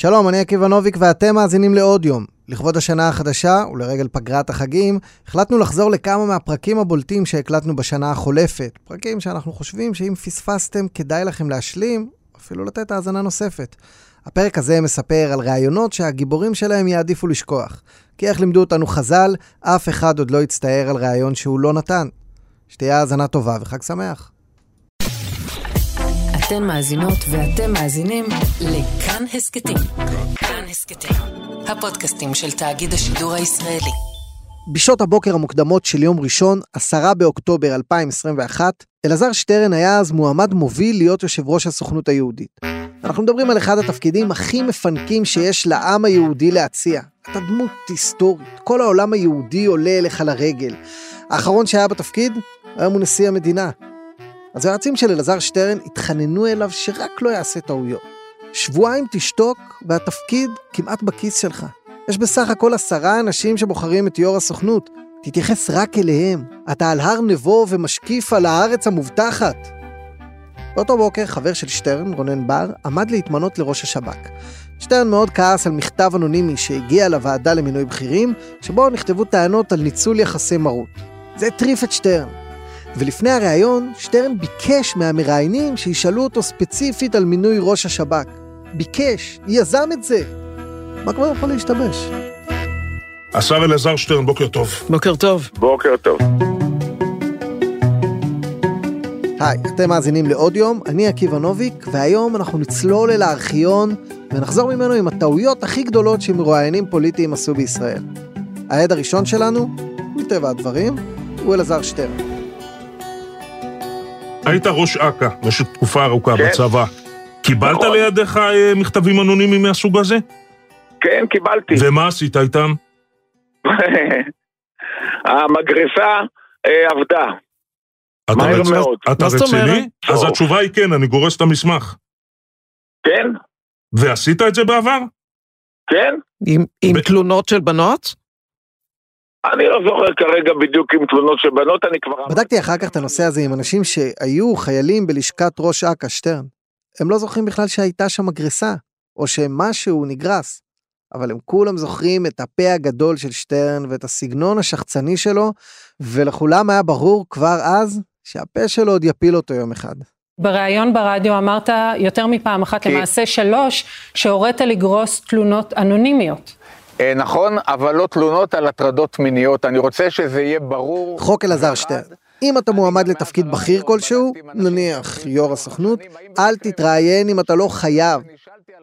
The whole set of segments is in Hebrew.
שלום, אני עקיבא נוביק ואתם מאזינים לעוד יום. לכבוד השנה החדשה ולרגל פגרת החגים, החלטנו לחזור לכמה מהפרקים הבולטים שהקלטנו בשנה החולפת. פרקים שאנחנו חושבים שאם פספסתם כדאי לכם להשלים, אפילו לתת האזנה נוספת. הפרק הזה מספר על ראיונות שהגיבורים שלהם יעדיפו לשכוח. כי איך לימדו אותנו חז"ל, אף אחד עוד לא יצטער על ראיון שהוא לא נתן. שתהיה האזנה טובה וחג שמח. אתן מאזינות ואתם מאזינים לכאן הסכתים. כאן הסכתים, הפודקאסטים של תאגיד השידור הישראלי. בשעות הבוקר המוקדמות של יום ראשון, 10 באוקטובר 2021, אלעזר שטרן היה אז מועמד מוביל להיות יושב ראש הסוכנות היהודית. אנחנו מדברים על אחד התפקידים הכי מפנקים שיש לעם היהודי להציע. אתה דמות היסטורית, כל העולם היהודי עולה אליך לרגל. האחרון שהיה בתפקיד, היום הוא נשיא המדינה. אז היועצים של אלעזר שטרן התחננו אליו שרק לא יעשה טעויות. שבועיים תשתוק והתפקיד כמעט בכיס שלך. יש בסך הכל עשרה אנשים שבוחרים את יו"ר הסוכנות. תתייחס רק אליהם. אתה על הר נבו ומשקיף על הארץ המובטחת. באותו בוקר חבר של שטרן, רונן בר, עמד להתמנות לראש השב"כ. שטרן מאוד כעס על מכתב אנונימי שהגיע לוועדה למינוי בכירים, שבו נכתבו טענות על ניצול יחסי מרות. זה הטריף את שטרן. ולפני הריאיון, שטרן ביקש מהמראיינים שישאלו אותו ספציפית על מינוי ראש השב"כ. ביקש, יזם את זה. מה כבר יכול להשתבש? השר אלעזר שטרן, בוקר טוב. בוקר טוב. בוקר טוב. היי, אתם מאזינים לעוד יום, אני עקיבא נוביק, והיום אנחנו נצלול אל הארכיון ונחזור ממנו עם הטעויות הכי גדולות שמרואיינים פוליטיים עשו בישראל. העד הראשון שלנו, מטבע הדברים, הוא אלעזר שטרן. היית ראש אכ"א במשך תקופה ארוכה כן. בצבא. קיבלת נכון. לידיך אה, מכתבים אנונימיים מהסוג הזה? כן, קיבלתי. ומה עשית איתם? המגרסה אה, עבדה. אתה מהר רצ- מאוד. אתה רציני? אז. התשובה היא כן, אני גורס את המסמך. כן, ועשית את זה בעבר? כן. עם, עם ב- תלונות של בנות? אני לא זוכר כרגע בדיוק עם תלונות של בנות, אני כבר... בדקתי אחר כך את הנושא הזה עם אנשים שהיו חיילים בלשכת ראש אכ"א, שטרן. הם לא זוכרים בכלל שהייתה שם מגרסה, או שמשהו נגרס. אבל הם כולם זוכרים את הפה הגדול של שטרן ואת הסגנון השחצני שלו, ולכולם היה ברור כבר אז שהפה שלו עוד יפיל אותו יום אחד. בריאיון ברדיו אמרת יותר מפעם אחת, כי- למעשה שלוש, שהורית לגרוס תלונות אנונימיות. אה, נכון, אבל לא תלונות על הטרדות מיניות. אני רוצה שזה יהיה ברור. חוק אלעזר שטרן. אם אתה מועמד לתפקיד בכיר כלשהו, נניח יו"ר הסוכנות, אל תתראיין אם אתה לא חייב.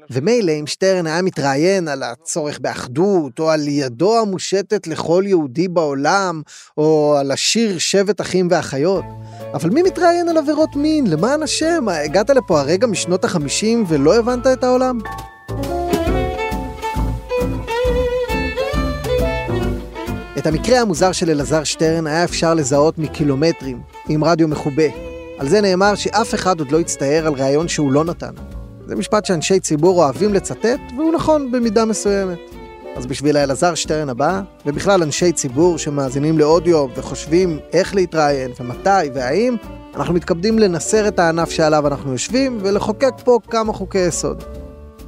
ומילא אם שטרן היה מתראיין על הצורך באחדות, או על ידו המושטת לכל יהודי בעולם, או על השיר שבט אחים ואחיות. אבל מי מתראיין על עבירות מין? למען השם, הגעת לפה הרגע משנות החמישים ולא הבנת את העולם? המקרה המוזר של אלעזר שטרן היה אפשר לזהות מקילומטרים, עם רדיו מחובה. על זה נאמר שאף אחד עוד לא יצטער על ראיון שהוא לא נתן. זה משפט שאנשי ציבור אוהבים לצטט, והוא נכון במידה מסוימת. אז בשביל האלעזר שטרן הבא, ובכלל אנשי ציבור שמאזינים לאודיו וחושבים איך להתראיין ומתי והאם, אנחנו מתכבדים לנסר את הענף שעליו אנחנו יושבים ולחוקק פה כמה חוקי יסוד.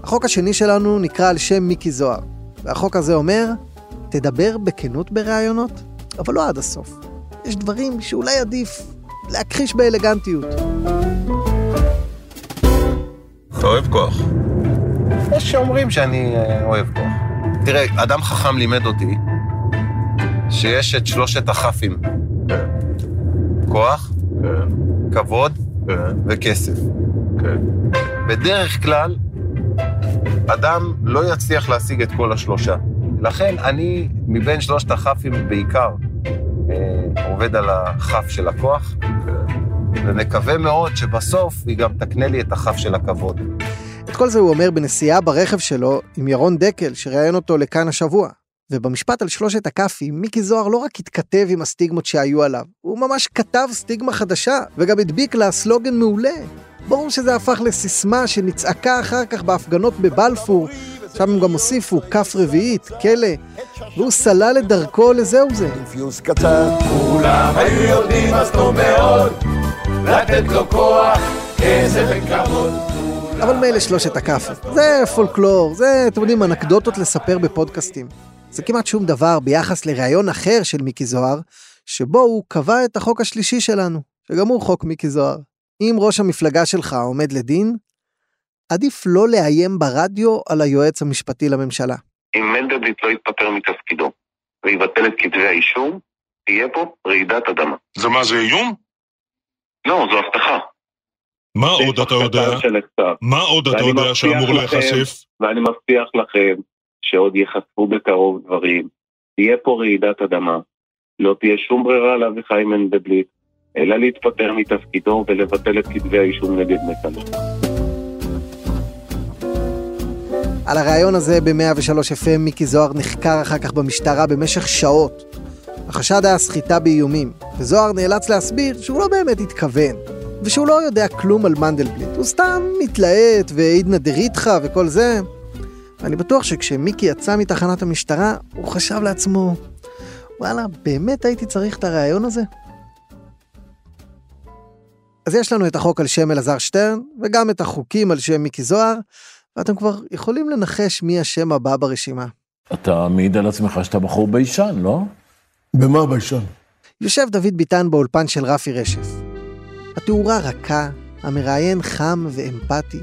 החוק השני שלנו נקרא על שם מיקי זוהר, והחוק הזה אומר, תדבר בכנות בראיונות, אבל לא עד הסוף. יש דברים שאולי עדיף להכחיש באלגנטיות. אתה אוהב כוח. יש שאומרים שאני אה, אוהב כוח. תראה, אדם חכם לימד אותי שיש את שלושת הכ"פים. כוח, כבוד וכסף. בדרך כלל, אדם לא יצליח להשיג את כל השלושה. לכן אני, מבין שלושת הכ"פים בעיקר, אה, עובד על הכ"ף של הכוח, ומקווה מאוד שבסוף היא גם תקנה לי את הכ"ף של הכבוד. את כל זה הוא אומר בנסיעה ברכב שלו עם ירון דקל, שראיין אותו לכאן השבוע. ובמשפט על שלושת הכ"פים, מיקי זוהר לא רק התכתב עם הסטיגמות שהיו עליו, הוא ממש כתב סטיגמה חדשה, וגם הדביק לה סלוגן מעולה. ברור שזה הפך לסיסמה שנצעקה אחר כך בהפגנות בבלפור, שם הם גם הוסיפו כף רביעית, כלא, והוא סלל את דרכו לזהו זה. פיוס קצר, כולם היו יודעים אז טוב מאוד, לתת לו כוח, כסף וכבוד. אבל מילא שלושת הכאפות. זה פולקלור, זה, אתם יודעים, אנקדוטות לספר בפודקאסטים. זה כמעט שום דבר ביחס לראיון אחר של מיקי זוהר, שבו הוא קבע את החוק השלישי שלנו, שגם הוא חוק מיקי זוהר. אם ראש המפלגה שלך עומד לדין, עדיף לא לאיים ברדיו על היועץ המשפטי לממשלה. אם מנדלבליט לא יתפטר מתפקידו ויבטל את כתבי האישום, תהיה פה רעידת אדמה. זה מה, זה איום? לא, זו הבטחה. מה עוד אתה יודע? מה עוד אתה יודע שאמור לכם- להיחשף? ואני מבטיח לכם שעוד ייחשפו בקרוב דברים. תהיה פה רעידת אדמה. לא תהיה שום ברירה לאביחי מנדלבליט, אלא להתפטר מתפקידו ולבטל את כתבי האישום נגד נתניהו. על הריאיון הזה ב-103 FM מיקי זוהר נחקר אחר כך במשטרה במשך שעות. החשד היה סחיטה באיומים, וזוהר נאלץ להסביר שהוא לא באמת התכוון, ושהוא לא יודע כלום על מנדלבליט, הוא סתם מתלהט ועידנא דריתחא וכל זה. ואני בטוח שכשמיקי יצא מתחנת המשטרה, הוא חשב לעצמו, וואלה, באמת הייתי צריך את הריאיון הזה? אז יש לנו את החוק על שם אלעזר שטרן, וגם את החוקים על שם מיקי זוהר, ואתם כבר יכולים לנחש מי השם הבא ברשימה. אתה מעיד על עצמך שאתה בחור ביישן, לא? במה ביישן? יושב דוד ביטן באולפן של רפי רשף. התאורה רכה, המראיין חם ואמפתי.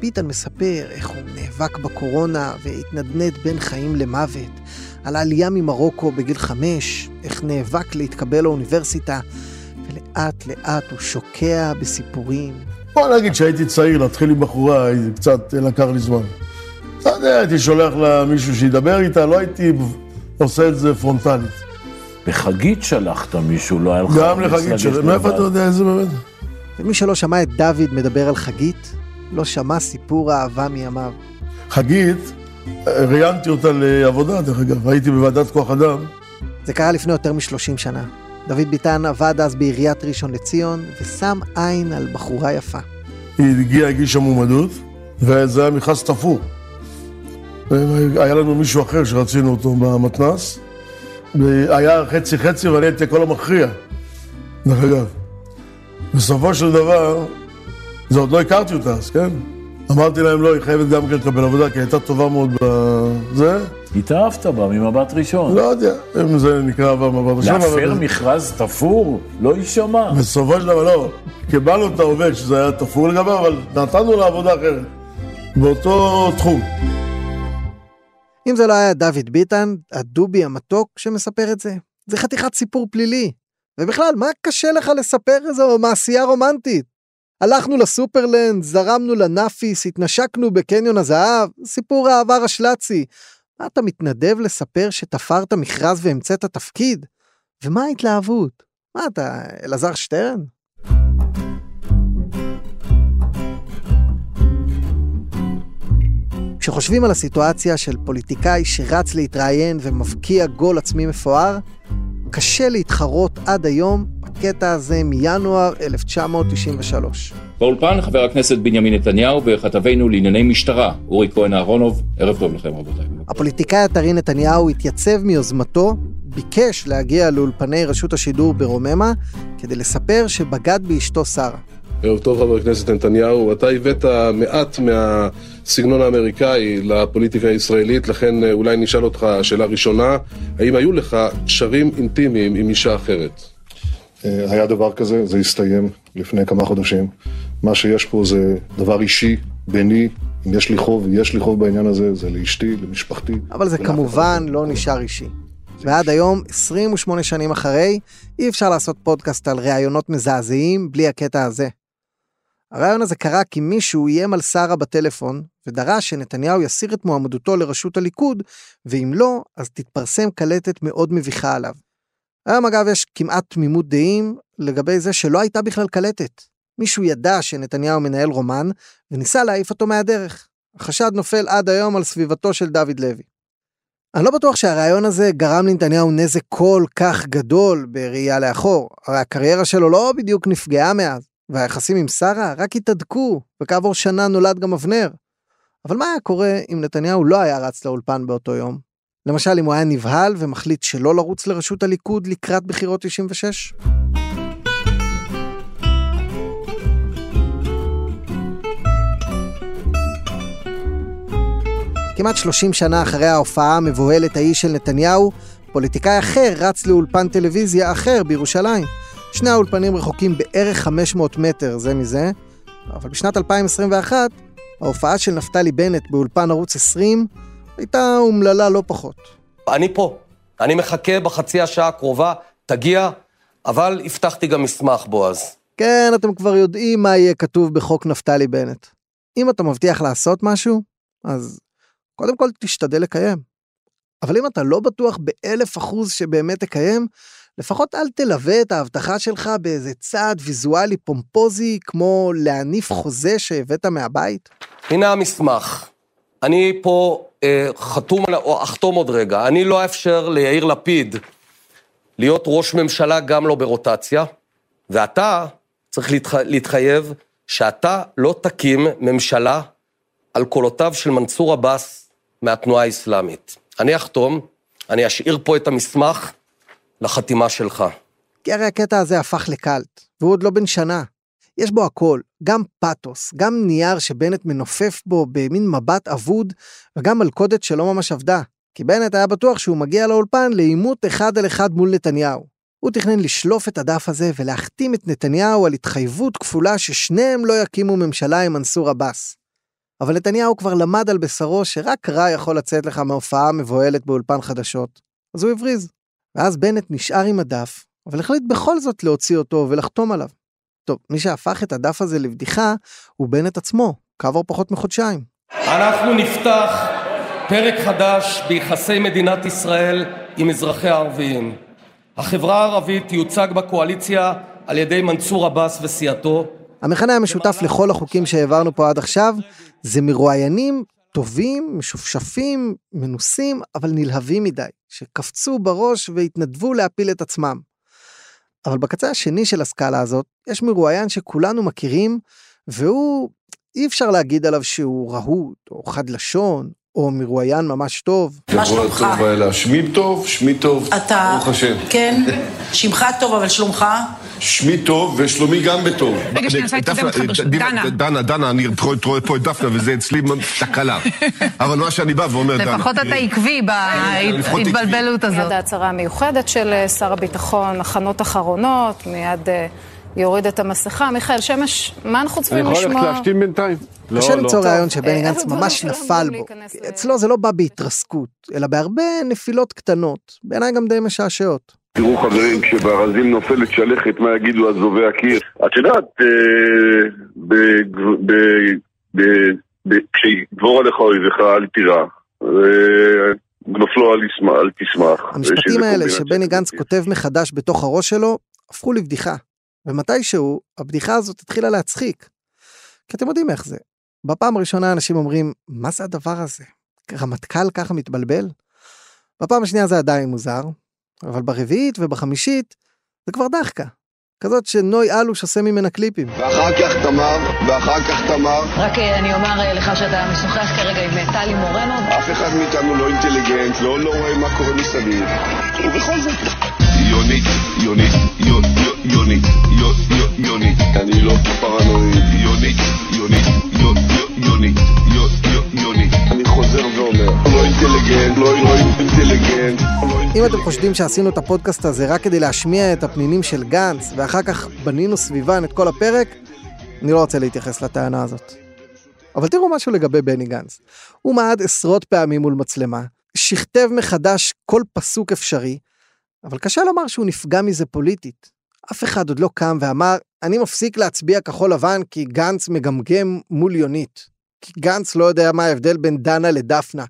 ביטן מספר איך הוא נאבק בקורונה והתנדנד בין חיים למוות, על העלייה ממרוקו בגיל חמש, איך נאבק להתקבל לאוניברסיטה, ולאט לאט הוא שוקע בסיפורים. בוא נגיד שהייתי צעיר, להתחיל עם בחורה, הייתי קצת לקח לי זמן. אתה יודע, הייתי שולח לה מישהו שידבר איתה, לא הייתי עושה את זה פרונטלית. בחגית שלחת מישהו, לא היה לך... גם לחגית שלי, מאיפה. אתה יודע איזה באמת? ומי שלא שמע את דוד מדבר על חגית, לא שמע סיפור אהבה מימיו. חגית, ראיינתי אותה לעבודה, דרך אגב, הייתי בוועדת כוח אדם. זה קרה לפני יותר מ-30 שנה. דוד ביטן עבד אז בעיריית ראשון לציון, ושם עין על בחורה יפה. היא הגיעה, הגישה מועמדות, וזה היה מכרז תפור. היה לנו מישהו אחר שרצינו אותו במתנ"ס, והיה חצי חצי ואני הייתי הקול המכריע, דרך אגב. בסופו של דבר, זה עוד לא הכרתי אותה אז, כן? אמרתי להם לא, היא חייבת גם כן לקבל עבודה, כי היא הייתה טובה מאוד בזה. התאהבת בה ממבט ראשון. לא יודע אם זה נקרא במבט ראשון, להפר אבל מכרז תפור? לא יישמע. בסופו של דבר לא. קיבלנו את העובד שזה היה תפור לגביו, אבל נתנו לה עבודה אחרת. באותו תחום. אם זה לא היה דוד ביטן, הדובי המתוק שמספר את זה, זה חתיכת סיפור פלילי. ובכלל, מה קשה לך לספר איזו מעשייה רומנטית? הלכנו לסופרלנד, זרמנו לנאפיס, התנשקנו בקניון הזהב, סיפור אהבה רשל"צי. מה אתה מתנדב לספר שתפרת מכרז והמצאת תפקיד? ומה ההתלהבות? מה אתה, אלעזר שטרן? כשחושבים על הסיטואציה של פוליטיקאי שרץ להתראיין ומבקיע גול עצמי מפואר, קשה להתחרות עד היום בקטע הזה מינואר 1993. באולפן חבר הכנסת בנימין נתניהו וכתבנו לענייני משטרה, אורי כהן אהרונוב, ערב טוב לכם רבותיי. הפוליטיקאי הטרי נתניהו התייצב מיוזמתו, ביקש להגיע לאולפני רשות השידור ברוממה, כדי לספר שבגד באשתו שרה. ערב טוב חבר הכנסת נתניהו, אתה הבאת מעט מהסגנון האמריקאי לפוליטיקה הישראלית, לכן אולי נשאל אותך שאלה ראשונה, האם היו לך קשרים אינטימיים עם אישה אחרת? היה דבר כזה, זה הסתיים לפני כמה חודשים. מה שיש פה זה דבר אישי, ביני, אם יש לי חוב, יש לי חוב בעניין הזה, זה לאשתי, למשפחתי. אבל זה כמובן לא נשאר אישי. ועד היום, 28 שנים אחרי, אי אפשר לעשות פודקאסט על ראיונות מזעזעים בלי הקטע הזה. הרעיון הזה קרה כי מישהו איים על שרה בטלפון, ודרש שנתניהו יסיר את מועמדותו לראשות הליכוד, ואם לא, אז תתפרסם קלטת מאוד מביכה עליו. היום אגב יש כמעט תמימות דעים לגבי זה שלא הייתה בכלל קלטת. מישהו ידע שנתניהו מנהל רומן, וניסה להעיף אותו מהדרך. החשד נופל עד היום על סביבתו של דוד לוי. אני לא בטוח שהרעיון הזה גרם לנתניהו נזק כל כך גדול בראייה לאחור, הרי הקריירה שלו לא בדיוק נפגעה מאז, והיחסים עם שרה רק התהדקו, וכעבור שנה נולד גם אבנר. אבל מה היה קורה אם נתניהו לא היה רץ לאולפן באותו יום? למשל אם הוא היה נבהל ומחליט שלא לרוץ לראשות הליכוד לקראת בחירות 96? כמעט 30 שנה אחרי ההופעה המבוהלת ההיא של נתניהו, פוליטיקאי אחר רץ לאולפן טלוויזיה אחר בירושלים. שני האולפנים רחוקים בערך 500 מטר זה מזה, אבל בשנת 2021, ההופעה של נפתלי בנט באולפן ערוץ 20 הייתה אומללה לא פחות. אני פה, אני מחכה בחצי השעה הקרובה, תגיע, אבל הבטחתי גם מסמך, בועז. כן, אתם כבר יודעים מה יהיה כתוב בחוק נפתלי בנט. אם אתה מבטיח לעשות משהו, אז קודם כל תשתדל לקיים. אבל אם אתה לא בטוח באלף אחוז שבאמת תקיים, לפחות אל תלווה את ההבטחה שלך באיזה צעד ויזואלי פומפוזי, כמו להניף חוזה שהבאת מהבית. הנה המסמך. אני פה אה, חתום, או אחתום עוד רגע. אני לא אאפשר ליאיר לפיד להיות ראש ממשלה גם לא ברוטציה, ואתה צריך להתח... להתחייב שאתה לא תקים ממשלה על קולותיו של מנסור עבאס מהתנועה האסלאמית. אני אחתום, אני אשאיר פה את המסמך לחתימה שלך. כי הרי הקטע הזה הפך לקאלט, והוא עוד לא בן שנה. יש בו הכל, גם פאתוס, גם נייר שבנט מנופף בו במין מבט אבוד, וגם מלכודת שלא ממש עבדה. כי בנט היה בטוח שהוא מגיע לאולפן לעימות אחד על אחד מול נתניהו. הוא תכנן לשלוף את הדף הזה ולהחתים את נתניהו על התחייבות כפולה ששניהם לא יקימו ממשלה עם מנסור עבאס. אבל נתניהו כבר למד על בשרו שרק רע יכול לצאת לך מהופעה מבוהלת באולפן חדשות, אז הוא הבריז. ואז בנט נשאר עם הדף, אבל החליט בכל זאת להוציא אותו ולחתום עליו. טוב, מי שהפך את הדף הזה לבדיחה הוא בנט עצמו, כעבור פחות מחודשיים. אנחנו נפתח פרק חדש ביחסי מדינת ישראל עם אזרחיה הערביים. החברה הערבית תיוצג בקואליציה על ידי מנסור עבאס וסיעתו. המכנה המשותף לכל החוקים שהעברנו פה עד עכשיו זה מרואיינים טובים, משופשפים, מנוסים, אבל נלהבים מדי, שקפצו בראש והתנדבו להפיל את עצמם. אבל בקצה השני של הסקאלה הזאת, יש מרואיין שכולנו מכירים, והוא, אי אפשר להגיד עליו שהוא רהוט, או חד לשון, או מרואיין ממש טוב. מה שלומך? שמי טוב, שמי טוב, אתה... ברוך השם. כן? שמך טוב, אבל שלומך? שמי טוב ושלומי גם בטוב. רגע, שנייה, אני רוצה להתקדם אותך ברשות. דנה. דנה, דנה, אני רואה פה את דפנה, וזה אצלי תקלה. אבל מה שאני בא ואומר, דנה. לפחות אתה עקבי בהתבלבלות הזאת. מיד ההצהרה המיוחדת של אה, שר הביטחון, הכנות אחרונות, מיד אה, יוריד את המסכה. מיכאל שמש, מה אנחנו צריכים לשמוע? אני יכול ללכת להשתין בינתיים. קשה לא, למצוא לא. רעיון שבני אה, גנץ ממש נפל בו. אצלו זה לא בא בהתרסקות, אלא בהרבה נפילות קטנות, בעיניי גם די משעשעות. תראו חברים, כשבארזים נופלת שלכת, מה יגידו אזובי הקיר? את יודעת, אה, כשיגבור עליך אויביך אל תירא. אה, נופלו אל אל תשמח. המשפטים האלה. שבני גנץ כותב מחדש בתוך הראש שלו, הפכו לבדיחה. ומתישהו, הבדיחה הזאת התחילה להצחיק. כי אתם יודעים איך זה. בפעם הראשונה אנשים אומרים, מה זה הדבר הזה? רמטכ"ל ככה מתבלבל? בפעם השנייה זה עדיין מוזר, אבל ברביעית ובחמישית זה כבר דחקה. כזאת שנוי אלוש עושה ממנה קליפים. ואחר כך תמר, ואחר כך תמר. רק אה, אני אומר אה, לך שאתה משוחח כרגע עם אה, טלי מורנו. אף אחד מאיתנו לא אינטליגנט, לא, לא רואה מה קורה מסביב. ובכל זאת... יונית, יונית, יו- יו- יונית, יו- יו- יונית. אני לא פרנואיד. יונית, יונית, יו- יו- יונית, יו- יו- יונית. אני חוזר ואומר, לא אינטליגנט, לא לא אינטליגנט. אם אתם חושדים שעשינו את הפודקאסט הזה רק כדי להשמיע את הפנינים של גנץ, ואחר כך בנינו סביבן את כל הפרק, אני לא רוצה להתייחס לטענה הזאת. אבל תראו משהו לגבי בני גנץ. הוא מעד עשרות פעמים מול מצלמה, שכתב מחדש כל פסוק אפשרי, אבל קשה לומר שהוא נפגע מזה פוליטית. אף אחד עוד לא קם ואמר, אני מפסיק להצביע כחול לבן כי גנץ מגמגם מול יונית. כי גנץ לא יודע מה ההבדל בין דנה לדפנה.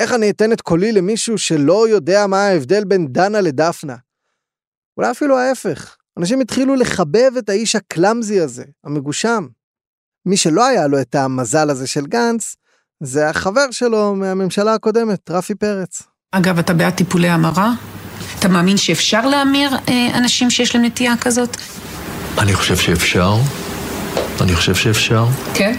איך אני אתן את קולי למישהו שלא יודע מה ההבדל בין דנה לדפנה? אולי אפילו ההפך. אנשים התחילו לחבב את האיש הקלאמזי הזה, המגושם. מי שלא היה לו את המזל הזה של גנץ, זה החבר שלו מהממשלה הקודמת, רפי פרץ. אגב, אתה בעד טיפולי המרה? אתה מאמין שאפשר להמיר אה, אנשים שיש להם נטייה כזאת? אני חושב שאפשר. אני חושב שאפשר. כן.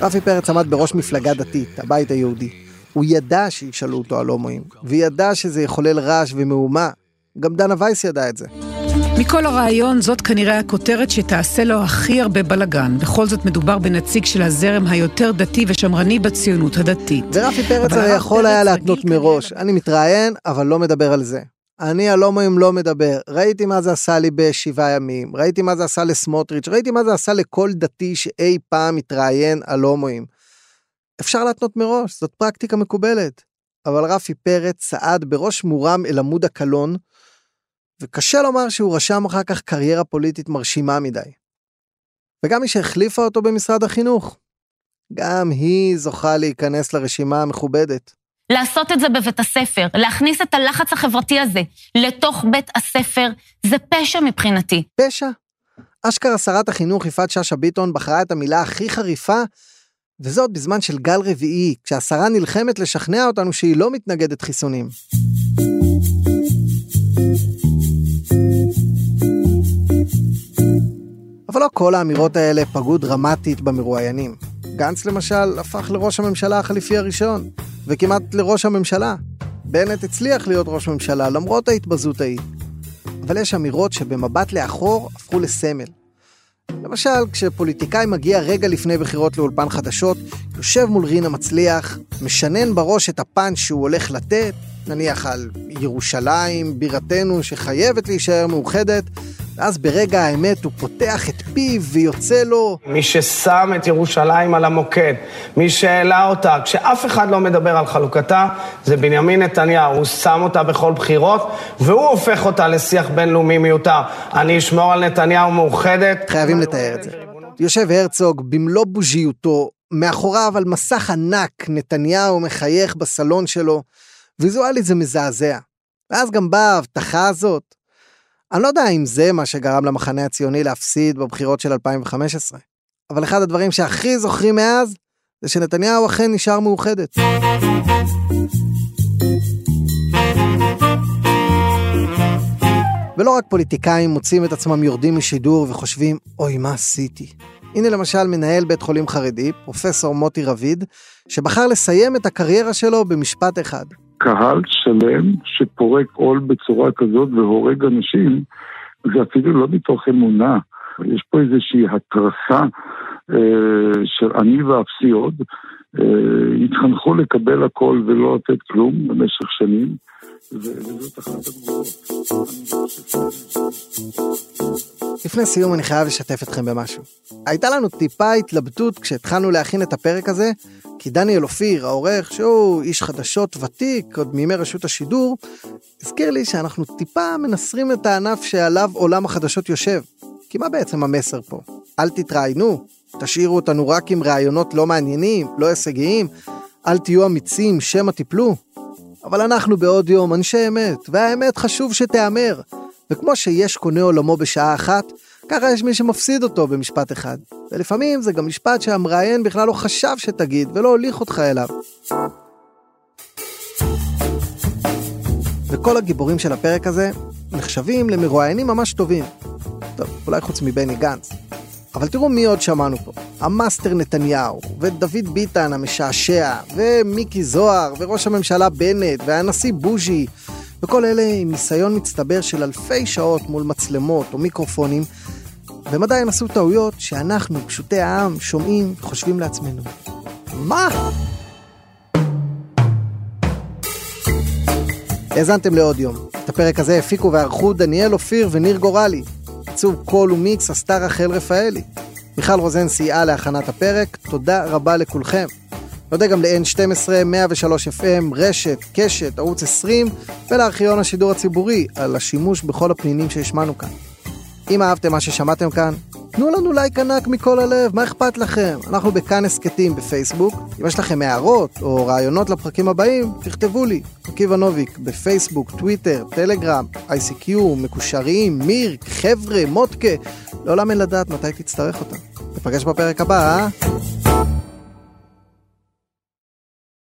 רפי פרץ עמד בראש מפלגה דתית, הבית היהודי. הוא ידע שישאלו אותו על הומואים, וידע שזה יחולל רעש ומהומה. גם דנה וייס ידע את זה. מכל הרעיון, זאת כנראה הכותרת שתעשה לו הכי הרבה בלאגן. בכל זאת מדובר בנציג של הזרם היותר דתי ושמרני בציונות הדתית. ורפי פרץ הרי יכול היה להתנות מראש. אני מתראיין, אבל לא מדבר על זה. אני על הומואים לא מדבר. ראיתי מה זה עשה לי בשבעה ימים, ראיתי מה זה עשה לסמוטריץ', ראיתי מה זה עשה לכל דתי שאי פעם מתראיין על הומואים. אפשר להתנות מראש, זאת פרקטיקה מקובלת. אבל רפי פרץ צעד בראש מורם אל עמוד הקלון, וקשה לומר שהוא רשם אחר כך קריירה פוליטית מרשימה מדי. וגם מי שהחליפה אותו במשרד החינוך, גם היא זוכה להיכנס לרשימה המכובדת. לעשות את זה בבית הספר, להכניס את הלחץ החברתי הזה לתוך בית הספר, זה פשע מבחינתי. פשע? אשכרה שרת החינוך יפעת שאשא ביטון בחרה את המילה הכי חריפה, וזאת בזמן של גל רביעי, כשהשרה נלחמת לשכנע אותנו שהיא לא מתנגדת חיסונים. אבל לא כל האמירות האלה פגעו דרמטית במרואיינים. גנץ למשל הפך לראש הממשלה החליפי הראשון, וכמעט לראש הממשלה. בנט הצליח להיות ראש ממשלה למרות ההתבזות ההיא. אבל יש אמירות שבמבט לאחור הפכו לסמל. למשל, כשפוליטיקאי מגיע רגע לפני בחירות לאולפן חדשות, יושב מול רינה מצליח, משנן בראש את הפאנץ' שהוא הולך לתת, נניח על ירושלים, בירתנו שחייבת להישאר מאוחדת, ואז ברגע האמת הוא פותח את פיו ויוצא לו... מי ששם את ירושלים על המוקד, מי שהעלה אותה, כשאף אחד לא מדבר על חלוקתה, זה בנימין נתניהו. הוא שם אותה בכל בחירות, והוא הופך אותה לשיח בינלאומי מיותר. אני אשמור על נתניהו מאוחדת. חייבים לתאר את זה. יושב הרצוג במלוא בוז'יותו, מאחוריו על מסך ענק, נתניהו מחייך בסלון שלו. ויזואלית זה מזעזע. ואז גם באה ההבטחה הזאת. אני לא יודע אם זה מה שגרם למחנה הציוני להפסיד בבחירות של 2015, אבל אחד הדברים שהכי זוכרים מאז, זה שנתניהו אכן נשאר מאוחדת. ולא רק פוליטיקאים מוצאים את עצמם יורדים משידור וחושבים, אוי, מה עשיתי? הנה למשל מנהל בית חולים חרדי, פרופסור מוטי רביד, שבחר לסיים את הקריירה שלו במשפט אחד. קהל שלם שפורק עול בצורה כזאת והורג אנשים, זה אפילו לא מתוך אמונה. יש פה איזושהי התרסה אה, של אני ואפסי עוד. אה, התחנכו לקבל הכל ולא לתת כלום במשך שנים, לפני סיום אני חייב לשתף אתכם במשהו. הייתה לנו טיפה התלבטות כשהתחלנו להכין את הפרק הזה, כי דניאל אופיר, העורך, שהוא איש חדשות ותיק, עוד מימי רשות השידור, הזכיר לי שאנחנו טיפה מנסרים את הענף שעליו עולם החדשות יושב. כי מה בעצם המסר פה? אל תתראיינו, תשאירו אותנו רק עם ראיונות לא מעניינים, לא הישגיים, אל תהיו אמיצים, שמא תיפלו. אבל אנחנו בעוד יום אנשי אמת, והאמת חשוב שתיאמר. וכמו שיש קונה עולמו בשעה אחת, ככה יש מי שמפסיד אותו במשפט אחד. ולפעמים זה גם משפט שהמראיין בכלל לא חשב שתגיד, ולא הוליך אותך אליו. וכל הגיבורים של הפרק הזה נחשבים למרואיינים ממש טובים. טוב, אולי חוץ מבני גנץ. אבל תראו מי עוד שמענו פה. המאסטר נתניהו, ודוד ביטן המשעשע, ומיקי זוהר, וראש הממשלה בנט, והנשיא בוז'י, וכל אלה עם ניסיון מצטבר של אלפי שעות מול מצלמות או מיקרופונים, והם עדיין עשו טעויות שאנחנו, פשוטי העם, שומעים וחושבים לעצמנו. מה? האזנתם לעוד יום. את הפרק הזה הפיקו וערכו דניאל אופיר וניר גורלי. עיצוב קול ומיקס עשתה רחל רפאלי. מיכל רוזן סייעה להכנת הפרק, תודה רבה לכולכם. נודה גם ל-N12, 103 FM, רשת, קשת, ערוץ 20 ולארכיון השידור הציבורי על השימוש בכל הפנינים שהשמענו כאן. אם אהבתם מה ששמעתם כאן, תנו לנו לייק ענק מכל הלב, מה אכפת לכם? אנחנו בכאן הסכתים בפייסבוק. אם יש לכם הערות או רעיונות לפרקים הבאים, תכתבו לי. עקיבא נוביק בפייסבוק, טוויטר, טלגרם, ICQ, מקושרים, מיר, חבר'ה, מוטקה. לעולם אין לדעת מתי תצטרך אותם. נפגש בפרק הבא, אה?